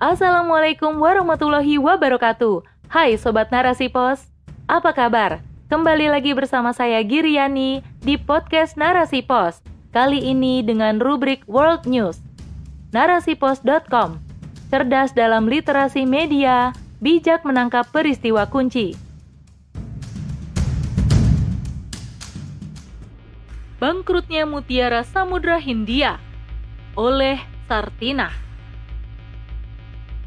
Assalamualaikum warahmatullahi wabarakatuh. Hai Sobat Narasi Pos, apa kabar? Kembali lagi bersama saya Giriani di podcast Narasi Pos. Kali ini dengan rubrik World News. Narasipos.com Cerdas dalam literasi media, bijak menangkap peristiwa kunci. Bangkrutnya Mutiara Samudra Hindia oleh Sartina.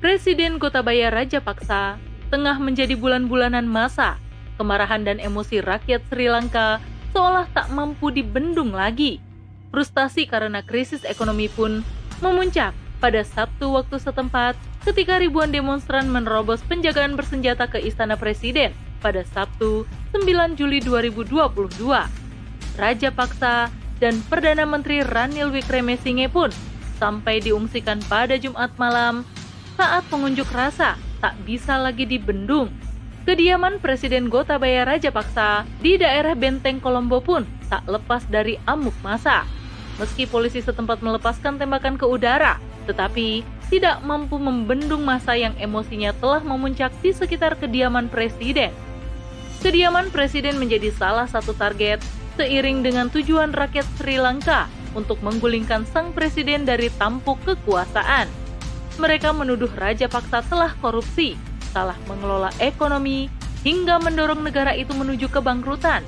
Presiden Gotabaya Rajapaksa tengah menjadi bulan-bulanan masa, kemarahan dan emosi rakyat Sri Lanka seolah tak mampu dibendung lagi. Frustasi karena krisis ekonomi pun memuncak pada Sabtu waktu setempat ketika ribuan demonstran menerobos penjagaan bersenjata ke Istana Presiden pada Sabtu 9 Juli 2022. Raja Paksa, dan Perdana Menteri Ranil Wickremesinghe pun sampai diungsikan pada Jumat malam saat pengunjuk rasa tak bisa lagi dibendung. Kediaman Presiden Gotabaya Rajapaksa di daerah Benteng Kolombo pun tak lepas dari amuk masa. Meski polisi setempat melepaskan tembakan ke udara, tetapi tidak mampu membendung masa yang emosinya telah memuncak di sekitar kediaman presiden. Kediaman presiden menjadi salah satu target seiring dengan tujuan rakyat Sri Lanka untuk menggulingkan sang presiden dari tampuk kekuasaan. Mereka menuduh Raja Paksa telah korupsi, salah mengelola ekonomi, hingga mendorong negara itu menuju kebangkrutan.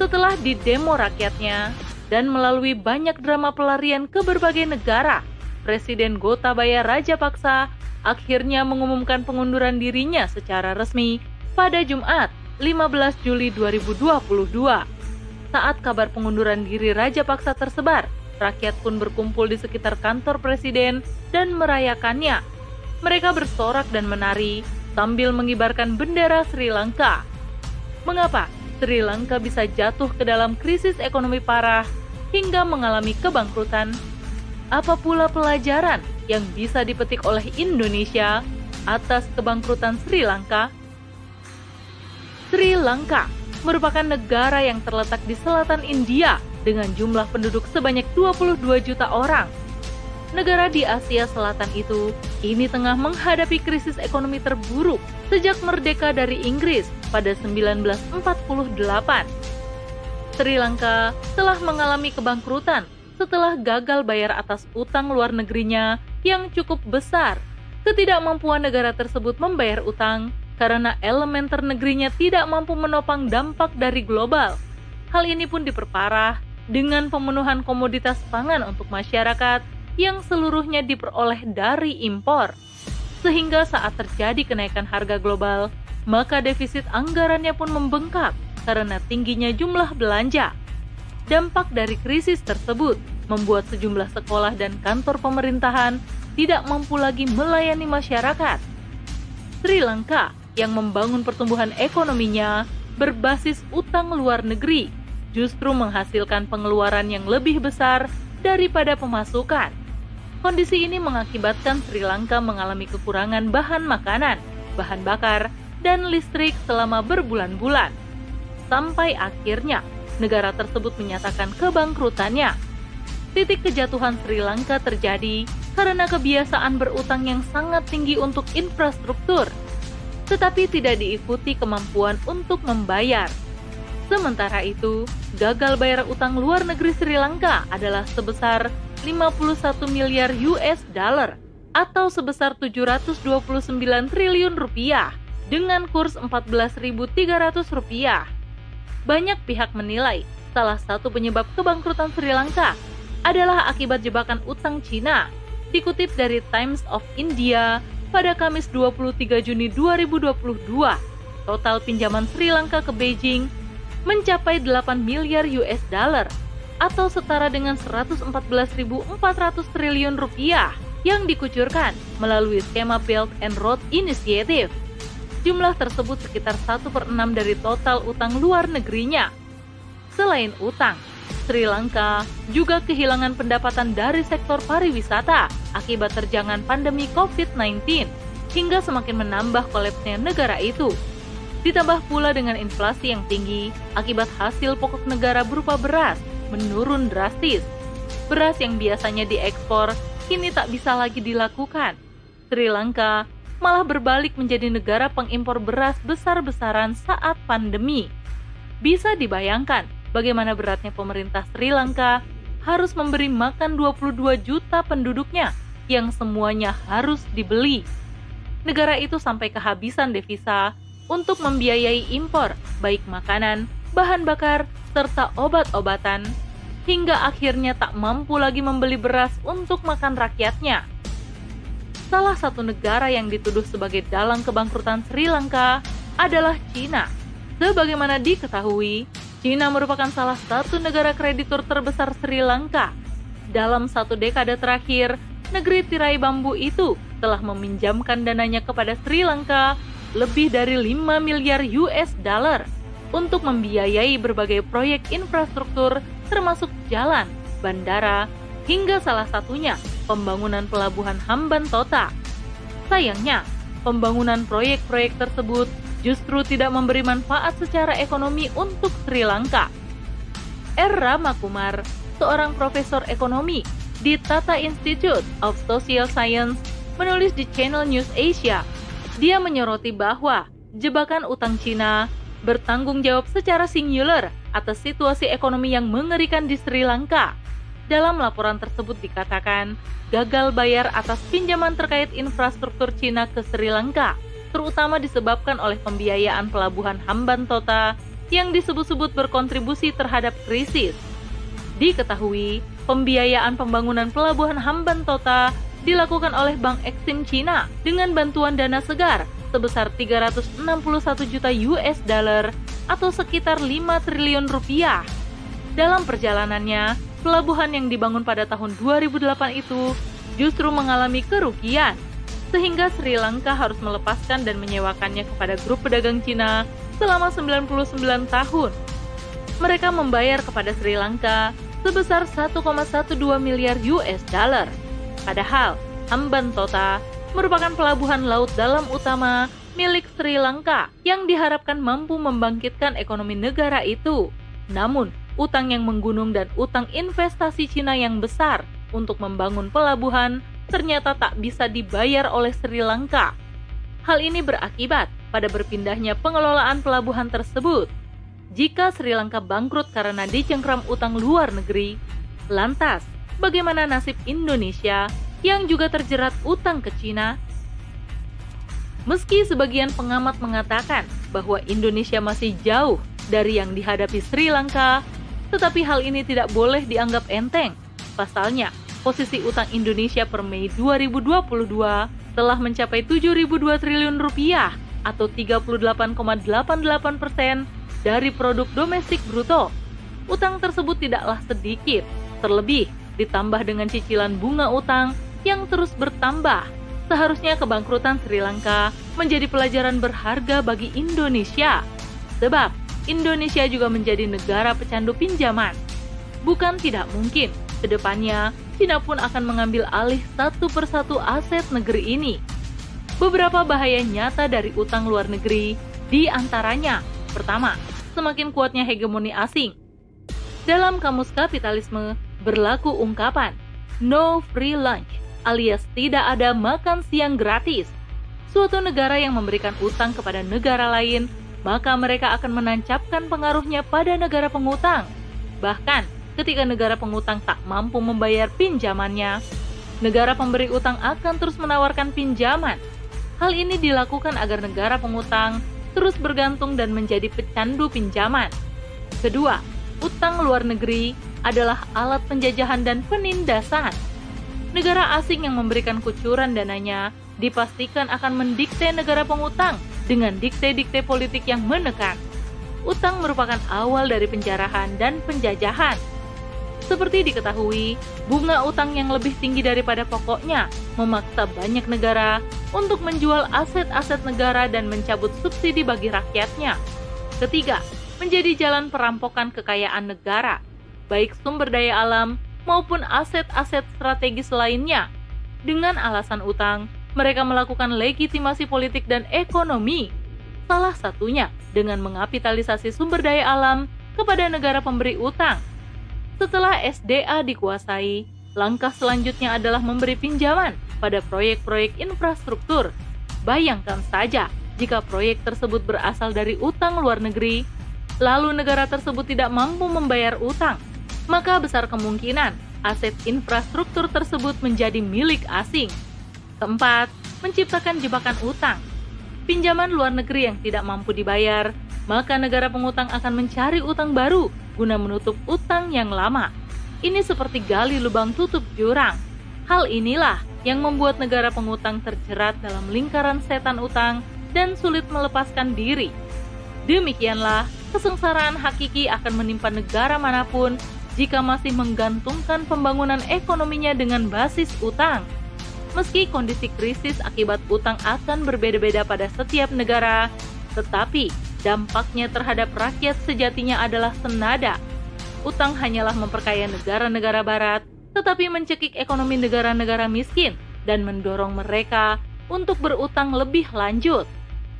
Setelah didemo rakyatnya dan melalui banyak drama pelarian ke berbagai negara, Presiden Gotabaya Rajapaksa akhirnya mengumumkan pengunduran dirinya secara resmi pada Jumat 15 Juli 2022. Saat kabar pengunduran diri Raja Paksa tersebar, rakyat pun berkumpul di sekitar kantor presiden dan merayakannya. Mereka bersorak dan menari sambil mengibarkan bendera Sri Lanka. Mengapa Sri Lanka bisa jatuh ke dalam krisis ekonomi parah hingga mengalami kebangkrutan? Apa pula pelajaran yang bisa dipetik oleh Indonesia atas kebangkrutan Sri Lanka? Sri Lanka merupakan negara yang terletak di selatan India dengan jumlah penduduk sebanyak 22 juta orang. Negara di Asia Selatan itu ini tengah menghadapi krisis ekonomi terburuk sejak merdeka dari Inggris pada 1948. Sri Lanka telah mengalami kebangkrutan setelah gagal bayar atas utang luar negerinya yang cukup besar. Ketidakmampuan negara tersebut membayar utang karena elemen ternegrinya tidak mampu menopang dampak dari global. Hal ini pun diperparah dengan pemenuhan komoditas pangan untuk masyarakat yang seluruhnya diperoleh dari impor. Sehingga saat terjadi kenaikan harga global, maka defisit anggarannya pun membengkak karena tingginya jumlah belanja. Dampak dari krisis tersebut membuat sejumlah sekolah dan kantor pemerintahan tidak mampu lagi melayani masyarakat. Sri Lanka yang membangun pertumbuhan ekonominya berbasis utang luar negeri justru menghasilkan pengeluaran yang lebih besar daripada pemasukan. Kondisi ini mengakibatkan Sri Lanka mengalami kekurangan bahan makanan, bahan bakar, dan listrik selama berbulan-bulan. Sampai akhirnya, negara tersebut menyatakan kebangkrutannya. Titik kejatuhan Sri Lanka terjadi karena kebiasaan berutang yang sangat tinggi untuk infrastruktur tetapi tidak diikuti kemampuan untuk membayar. Sementara itu, gagal bayar utang luar negeri Sri Lanka adalah sebesar 51 miliar US dollar atau sebesar 729 triliun rupiah dengan kurs 14.300 rupiah. Banyak pihak menilai salah satu penyebab kebangkrutan Sri Lanka adalah akibat jebakan utang Cina. Dikutip dari Times of India, pada Kamis 23 Juni 2022. Total pinjaman Sri Lanka ke Beijing mencapai 8 miliar US dollar atau setara dengan 114.400 triliun rupiah yang dikucurkan melalui skema Belt and Road Initiative. Jumlah tersebut sekitar 1 per 6 dari total utang luar negerinya. Selain utang, Sri Lanka juga kehilangan pendapatan dari sektor pariwisata akibat terjangan pandemi COVID-19 hingga semakin menambah kolapsnya negara itu. Ditambah pula dengan inflasi yang tinggi akibat hasil pokok negara berupa beras menurun drastis. Beras yang biasanya diekspor kini tak bisa lagi dilakukan. Sri Lanka malah berbalik menjadi negara pengimpor beras besar-besaran saat pandemi. Bisa dibayangkan bagaimana beratnya pemerintah Sri Lanka harus memberi makan 22 juta penduduknya yang semuanya harus dibeli. Negara itu sampai kehabisan devisa untuk membiayai impor baik makanan, bahan bakar, serta obat-obatan hingga akhirnya tak mampu lagi membeli beras untuk makan rakyatnya. Salah satu negara yang dituduh sebagai dalang kebangkrutan Sri Lanka adalah Cina. Sebagaimana diketahui, Cina merupakan salah satu negara kreditur terbesar Sri Lanka. Dalam satu dekade terakhir, negeri tirai bambu itu telah meminjamkan dananya kepada Sri Lanka lebih dari 5 miliar US dollar untuk membiayai berbagai proyek infrastruktur termasuk jalan, bandara, hingga salah satunya pembangunan pelabuhan Hamban Tota. Sayangnya, pembangunan proyek-proyek tersebut justru tidak memberi manfaat secara ekonomi untuk Sri Lanka. R. Ramakumar, seorang profesor ekonomi di Tata Institute of Social Science, menulis di Channel News Asia. Dia menyoroti bahwa jebakan utang Cina bertanggung jawab secara singular atas situasi ekonomi yang mengerikan di Sri Lanka. Dalam laporan tersebut dikatakan, gagal bayar atas pinjaman terkait infrastruktur Cina ke Sri Lanka, terutama disebabkan oleh pembiayaan pelabuhan Hamban Tota yang disebut-sebut berkontribusi terhadap krisis. Diketahui, pembiayaan pembangunan pelabuhan Hamban Tota dilakukan oleh Bank Exim Cina dengan bantuan dana segar sebesar 361 juta US dollar atau sekitar 5 triliun rupiah. Dalam perjalanannya, pelabuhan yang dibangun pada tahun 2008 itu justru mengalami kerugian, sehingga Sri Lanka harus melepaskan dan menyewakannya kepada grup pedagang Cina selama 99 tahun. Mereka membayar kepada Sri Lanka sebesar 1,12 miliar US dollar. Padahal, Hamban Tota merupakan pelabuhan laut dalam utama milik Sri Lanka yang diharapkan mampu membangkitkan ekonomi negara itu. Namun, utang yang menggunung dan utang investasi Cina yang besar untuk membangun pelabuhan ternyata tak bisa dibayar oleh Sri Lanka. Hal ini berakibat pada berpindahnya pengelolaan pelabuhan tersebut. Jika Sri Lanka bangkrut karena dicengkram utang luar negeri, lantas bagaimana nasib Indonesia yang juga terjerat utang ke Cina. Meski sebagian pengamat mengatakan bahwa Indonesia masih jauh dari yang dihadapi Sri Lanka, tetapi hal ini tidak boleh dianggap enteng. Pasalnya, posisi utang Indonesia per Mei 2022 telah mencapai 7.002 triliun rupiah atau 38,88 persen dari produk domestik bruto. Utang tersebut tidaklah sedikit, terlebih ditambah dengan cicilan bunga utang yang terus bertambah. Seharusnya kebangkrutan Sri Lanka menjadi pelajaran berharga bagi Indonesia. Sebab Indonesia juga menjadi negara pecandu pinjaman. Bukan tidak mungkin, ke depannya Cina pun akan mengambil alih satu persatu aset negeri ini. Beberapa bahaya nyata dari utang luar negeri, di antaranya, pertama, semakin kuatnya hegemoni asing. Dalam kamus kapitalisme, berlaku ungkapan, no free lunch, alias tidak ada makan siang gratis. Suatu negara yang memberikan utang kepada negara lain, maka mereka akan menancapkan pengaruhnya pada negara pengutang. Bahkan, ketika negara pengutang tak mampu membayar pinjamannya, negara pemberi utang akan terus menawarkan pinjaman. Hal ini dilakukan agar negara pengutang terus bergantung dan menjadi pecandu pinjaman. Kedua, utang luar negeri adalah alat penjajahan dan penindasan negara asing yang memberikan kucuran dananya dipastikan akan mendikte negara pengutang dengan dikte-dikte politik yang menekan. Utang merupakan awal dari penjarahan dan penjajahan. Seperti diketahui, bunga utang yang lebih tinggi daripada pokoknya memaksa banyak negara untuk menjual aset-aset negara dan mencabut subsidi bagi rakyatnya. Ketiga, menjadi jalan perampokan kekayaan negara, baik sumber daya alam maupun aset-aset strategis lainnya. Dengan alasan utang, mereka melakukan legitimasi politik dan ekonomi. Salah satunya dengan mengapitalisasi sumber daya alam kepada negara pemberi utang. Setelah SDA dikuasai, langkah selanjutnya adalah memberi pinjaman pada proyek-proyek infrastruktur. Bayangkan saja jika proyek tersebut berasal dari utang luar negeri, lalu negara tersebut tidak mampu membayar utang, maka besar kemungkinan aset infrastruktur tersebut menjadi milik asing. Keempat, menciptakan jebakan utang. Pinjaman luar negeri yang tidak mampu dibayar, maka negara pengutang akan mencari utang baru guna menutup utang yang lama. Ini seperti gali lubang tutup jurang. Hal inilah yang membuat negara pengutang terjerat dalam lingkaran setan utang dan sulit melepaskan diri. Demikianlah, kesengsaraan hakiki akan menimpa negara mana pun jika masih menggantungkan pembangunan ekonominya dengan basis utang. Meski kondisi krisis akibat utang akan berbeda-beda pada setiap negara, tetapi dampaknya terhadap rakyat sejatinya adalah senada. Utang hanyalah memperkaya negara-negara barat, tetapi mencekik ekonomi negara-negara miskin dan mendorong mereka untuk berutang lebih lanjut.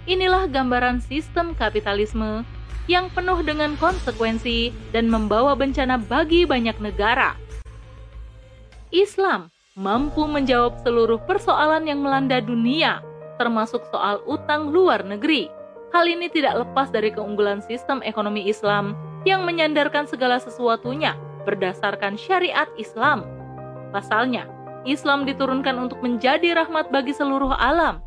Inilah gambaran sistem kapitalisme yang penuh dengan konsekuensi dan membawa bencana bagi banyak negara. Islam mampu menjawab seluruh persoalan yang melanda dunia, termasuk soal utang luar negeri. Hal ini tidak lepas dari keunggulan sistem ekonomi Islam yang menyandarkan segala sesuatunya berdasarkan syariat Islam. Pasalnya, Islam diturunkan untuk menjadi rahmat bagi seluruh alam,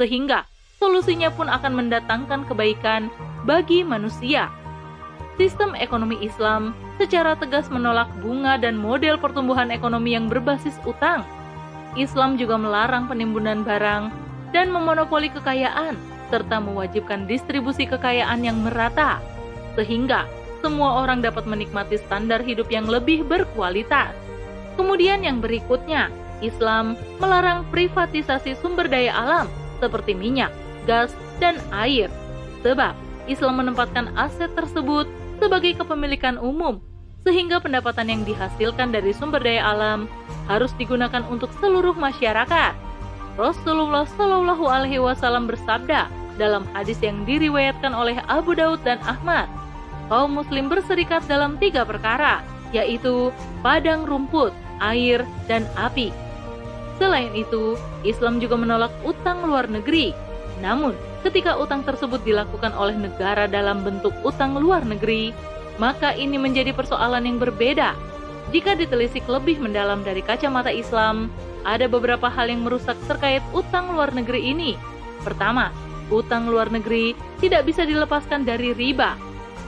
sehingga solusinya pun akan mendatangkan kebaikan bagi manusia. Sistem ekonomi Islam secara tegas menolak bunga dan model pertumbuhan ekonomi yang berbasis utang. Islam juga melarang penimbunan barang dan memonopoli kekayaan, serta mewajibkan distribusi kekayaan yang merata, sehingga semua orang dapat menikmati standar hidup yang lebih berkualitas. Kemudian, yang berikutnya, Islam melarang privatisasi sumber daya alam seperti minyak, gas, dan air, sebab Islam menempatkan aset tersebut sebagai kepemilikan umum, sehingga pendapatan yang dihasilkan dari sumber daya alam harus digunakan untuk seluruh masyarakat. Rasulullah Shallallahu Alaihi Wasallam bersabda dalam hadis yang diriwayatkan oleh Abu Daud dan Ahmad, kaum Muslim berserikat dalam tiga perkara, yaitu padang rumput, air, dan api. Selain itu, Islam juga menolak utang luar negeri. Namun, ketika utang tersebut dilakukan oleh negara dalam bentuk utang luar negeri, maka ini menjadi persoalan yang berbeda. Jika ditelisik lebih mendalam dari kacamata Islam, ada beberapa hal yang merusak terkait utang luar negeri ini. Pertama, utang luar negeri tidak bisa dilepaskan dari riba.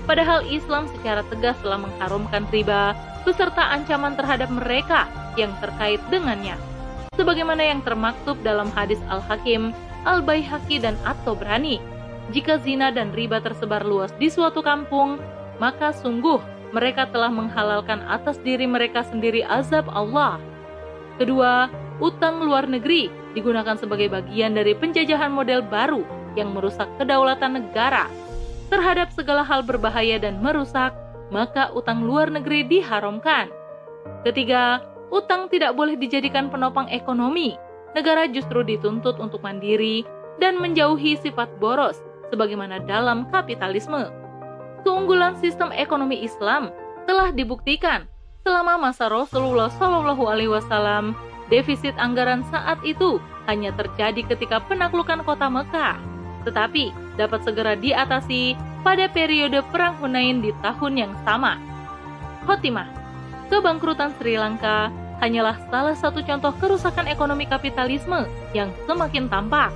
Padahal Islam secara tegas telah mengharumkan riba beserta ancaman terhadap mereka yang terkait dengannya. Sebagaimana yang termaktub dalam hadis Al-Hakim Al-Baihaqi dan At-Tobrani. Jika zina dan riba tersebar luas di suatu kampung, maka sungguh mereka telah menghalalkan atas diri mereka sendiri azab Allah. Kedua, utang luar negeri digunakan sebagai bagian dari penjajahan model baru yang merusak kedaulatan negara. Terhadap segala hal berbahaya dan merusak, maka utang luar negeri diharamkan. Ketiga, utang tidak boleh dijadikan penopang ekonomi, negara justru dituntut untuk mandiri dan menjauhi sifat boros, sebagaimana dalam kapitalisme. Keunggulan sistem ekonomi Islam telah dibuktikan selama masa Rasulullah Shallallahu Alaihi Wasallam. Defisit anggaran saat itu hanya terjadi ketika penaklukan kota Mekah, tetapi dapat segera diatasi pada periode Perang Hunain di tahun yang sama. Khotimah, kebangkrutan Sri Lanka hanyalah salah satu contoh kerusakan ekonomi kapitalisme yang semakin tampak.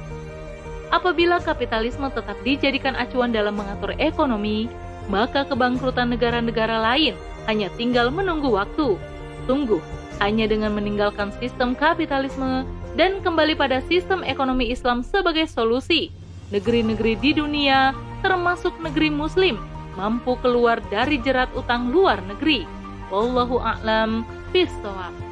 Apabila kapitalisme tetap dijadikan acuan dalam mengatur ekonomi, maka kebangkrutan negara-negara lain hanya tinggal menunggu waktu. Tunggu, hanya dengan meninggalkan sistem kapitalisme dan kembali pada sistem ekonomi Islam sebagai solusi, negeri-negeri di dunia, termasuk negeri Muslim, mampu keluar dari jerat utang luar negeri. Wallahu a'lam bishawab.